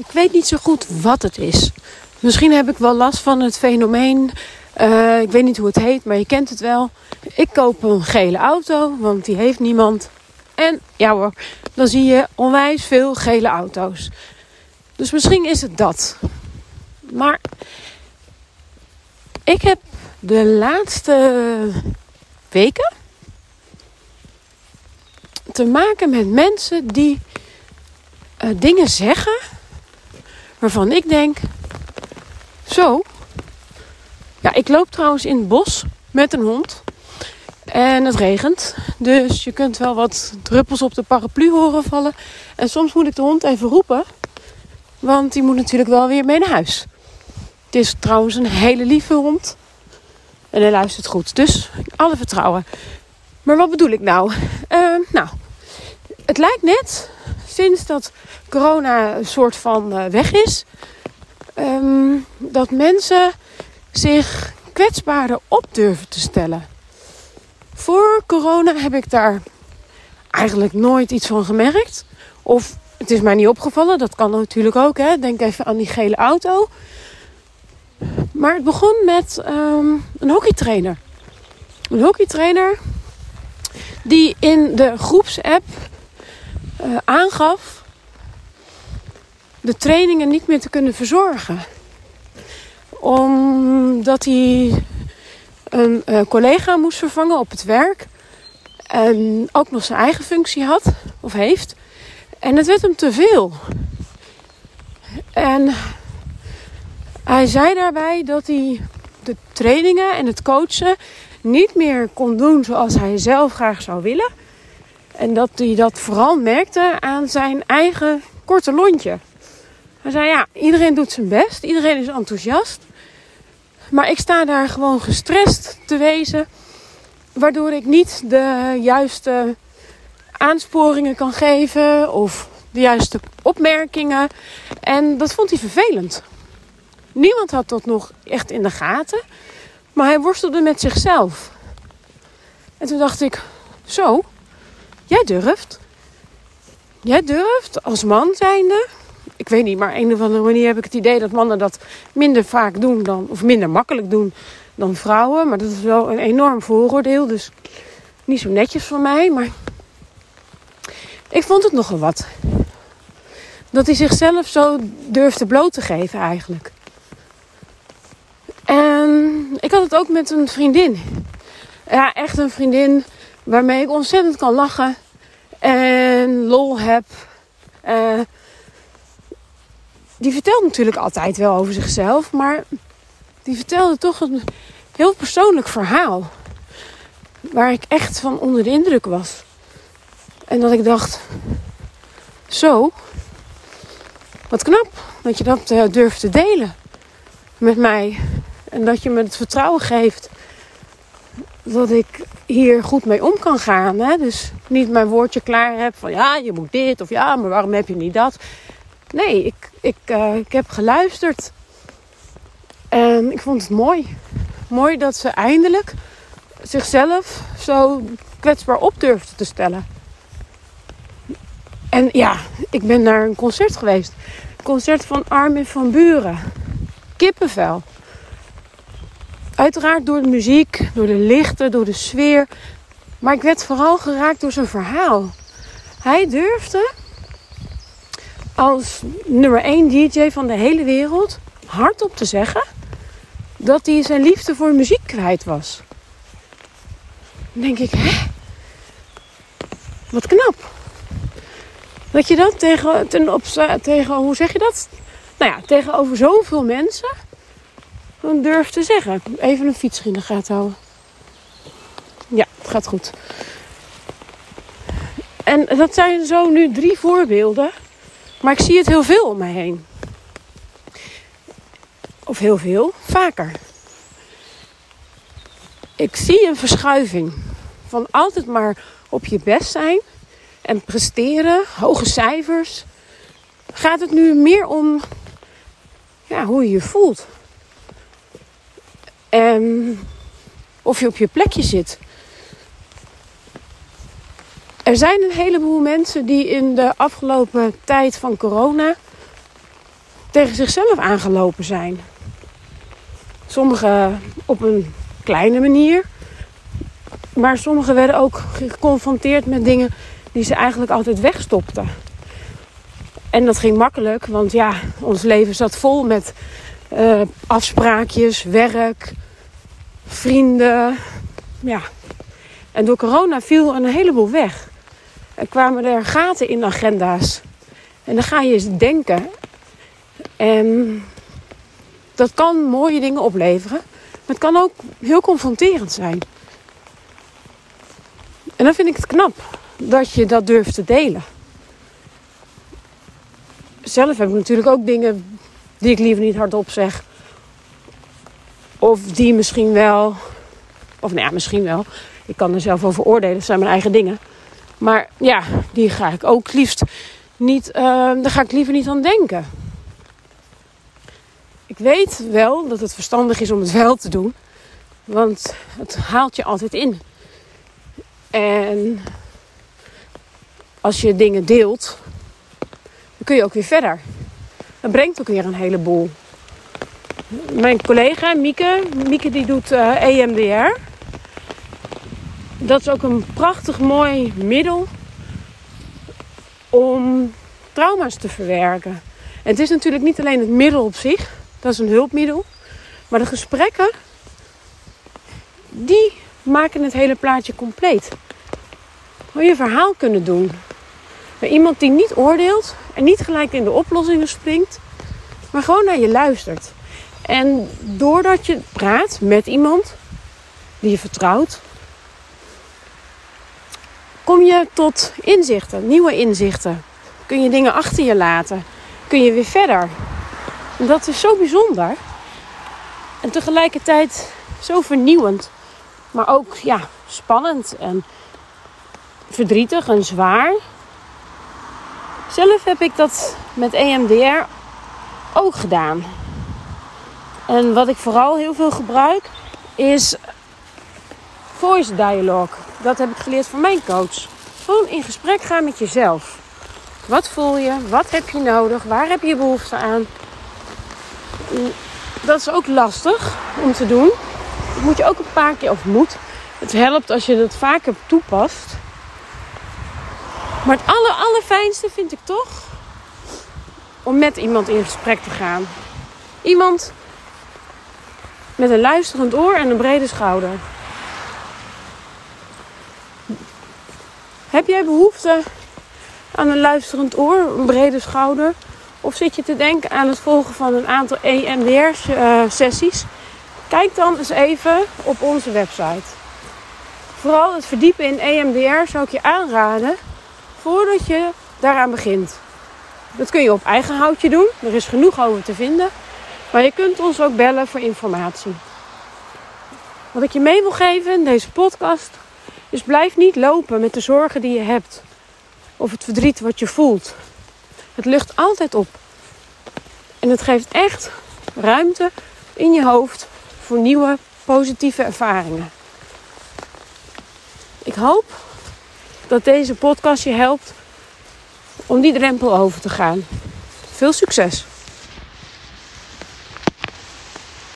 Ik weet niet zo goed wat het is. Misschien heb ik wel last van het fenomeen. eh, ik weet niet hoe het heet, maar je kent het wel. Ik koop een gele auto, want die heeft niemand. En ja hoor, dan zie je onwijs veel gele auto's. Dus misschien is het dat. Maar ik heb de laatste weken te maken met mensen die eh, dingen zeggen waarvan ik denk: zo. Ja, ik loop trouwens in het bos met een hond. En het regent. Dus je kunt wel wat druppels op de paraplu horen vallen. En soms moet ik de hond even roepen. Want die moet natuurlijk wel weer mee naar huis. Het is trouwens een hele lieve hond. En hij luistert goed. Dus alle vertrouwen. Maar wat bedoel ik nou? Eh, nou, het lijkt net sinds dat corona een soort van eh, weg is. ehm, dat mensen zich kwetsbaarder op durven te stellen. Voor corona heb ik daar eigenlijk nooit iets van gemerkt. Of het is mij niet opgevallen. Dat kan natuurlijk ook. Hè. Denk even aan die gele auto. Maar het begon met ehm, een hockeytrainer. Een hockeytrainer die in de groepsapp eh, aangaf de trainingen niet meer te kunnen verzorgen. Omdat hij een eh, collega moest vervangen op het werk. En ook nog zijn eigen functie had of heeft. En het werd hem te veel. En hij zei daarbij dat hij de trainingen en het coachen niet meer kon doen zoals hij zelf graag zou willen. En dat hij dat vooral merkte aan zijn eigen korte lontje. Hij zei ja, iedereen doet zijn best, iedereen is enthousiast. Maar ik sta daar gewoon gestrest te wezen, waardoor ik niet de juiste aansporingen kan geven of de juiste opmerkingen. En dat vond hij vervelend. Niemand had dat nog echt in de gaten, maar hij worstelde met zichzelf. En toen dacht ik, zo, jij durft. Jij durft als man zijnde. Ik weet niet, maar een of andere manier heb ik het idee dat mannen dat minder vaak doen dan, of minder makkelijk doen dan vrouwen. Maar dat is wel een enorm vooroordeel, dus niet zo netjes van mij. Maar ik vond het nogal wat. Dat hij zichzelf zo durfde bloot te geven eigenlijk. En ik had het ook met een vriendin. Ja, echt een vriendin waarmee ik ontzettend kan lachen. En lol heb. Eh, die vertelt natuurlijk altijd wel over zichzelf. Maar die vertelde toch een heel persoonlijk verhaal. Waar ik echt van onder de indruk was. En dat ik dacht, zo, wat knap dat je dat uh, durft te delen met mij. En dat je me het vertrouwen geeft dat ik hier goed mee om kan gaan. Hè? Dus niet mijn woordje klaar heb van ja, je moet dit of ja, maar waarom heb je niet dat? Nee, ik, ik, uh, ik heb geluisterd. En ik vond het mooi. Mooi dat ze eindelijk zichzelf zo kwetsbaar op durfde te stellen. En ja, ik ben naar een concert geweest. Concert van Armin van Buren. Kippenvel. Uiteraard door de muziek, door de lichten, door de sfeer. Maar ik werd vooral geraakt door zijn verhaal. Hij durfde als nummer 1 DJ van de hele wereld hardop te zeggen dat hij zijn liefde voor muziek kwijt was. Dan denk ik, hè? Wat knap. Dat je dat tegen, ten tegen, hoe zeg je dat? Nou ja, tegenover zoveel mensen dan durft te zeggen. Even een fiets in de gaten houden. Ja, het gaat goed. En dat zijn zo nu drie voorbeelden. Maar ik zie het heel veel om mij heen. Of heel veel, vaker. Ik zie een verschuiving. Van altijd maar op je best zijn en presteren, hoge cijfers. Gaat het nu meer om ja, hoe je je voelt. En of je op je plekje zit. Er zijn een heleboel mensen die in de afgelopen tijd van corona tegen zichzelf aangelopen zijn. Sommigen op een kleine manier. Maar sommigen werden ook geconfronteerd met dingen die ze eigenlijk altijd wegstopten. En dat ging makkelijk, want ja, ons leven zat vol met uh, afspraakjes, werk, vrienden. Ja. En door corona viel een heleboel weg. Er kwamen er gaten in agenda's. En dan ga je eens denken. En dat kan mooie dingen opleveren. Maar het kan ook heel confronterend zijn. En dan vind ik het knap dat je dat durft te delen. Zelf heb ik natuurlijk ook dingen die ik liever niet hardop zeg. Of die misschien wel. Of nou ja, misschien wel. Ik kan er zelf over oordelen. Dat zijn mijn eigen dingen. Maar ja, die ga ik ook liefst niet. Uh, daar ga ik liever niet aan denken. Ik weet wel dat het verstandig is om het wel te doen. Want het haalt je altijd in. En als je dingen deelt, dan kun je ook weer verder. Dat brengt ook weer een heleboel. Mijn collega Mieke, Mieke die doet uh, eh, EMDR. Dat is ook een prachtig mooi middel om trauma's te verwerken. En het is natuurlijk niet alleen het middel op zich, dat is een hulpmiddel. Maar de gesprekken, die maken het hele plaatje compleet. Hoe je verhaal kunnen doen. Bij iemand die niet oordeelt en niet gelijk in de oplossingen springt, maar gewoon naar je luistert. En doordat je praat met iemand die je vertrouwt, kom je tot inzichten, nieuwe inzichten. Kun je dingen achter je laten. Kun je weer verder. Dat is zo bijzonder. En tegelijkertijd zo vernieuwend. Maar ook ja, spannend en verdrietig en zwaar. Zelf heb ik dat met EMDR ook gedaan. En wat ik vooral heel veel gebruik is voice dialogue. Dat heb ik geleerd van mijn coach. Gewoon in gesprek gaan met jezelf. Wat voel je? Wat heb je nodig? Waar heb je behoefte aan? Dat is ook lastig om te doen. Dat moet je ook een paar keer, of moet. Het helpt als je dat vaker toepast. Maar het aller, allerfijnste vind ik toch om met iemand in gesprek te gaan. Iemand met een luisterend oor en een brede schouder. Heb jij behoefte aan een luisterend oor, een brede schouder? Of zit je te denken aan het volgen van een aantal EMDR-sessies? Kijk dan eens even op onze website. Vooral het verdiepen in EMDR zou ik je aanraden voordat je daaraan begint. Dat kun je op eigen houtje doen. Er is genoeg over te vinden. Maar je kunt ons ook bellen voor informatie. Wat ik je mee wil geven in deze podcast is blijf niet lopen met de zorgen die je hebt. Of het verdriet wat je voelt. Het lucht altijd op. En het geeft echt ruimte in je hoofd voor nieuwe positieve ervaringen. Ik hoop dat deze podcast je helpt om die drempel over te gaan. Veel succes!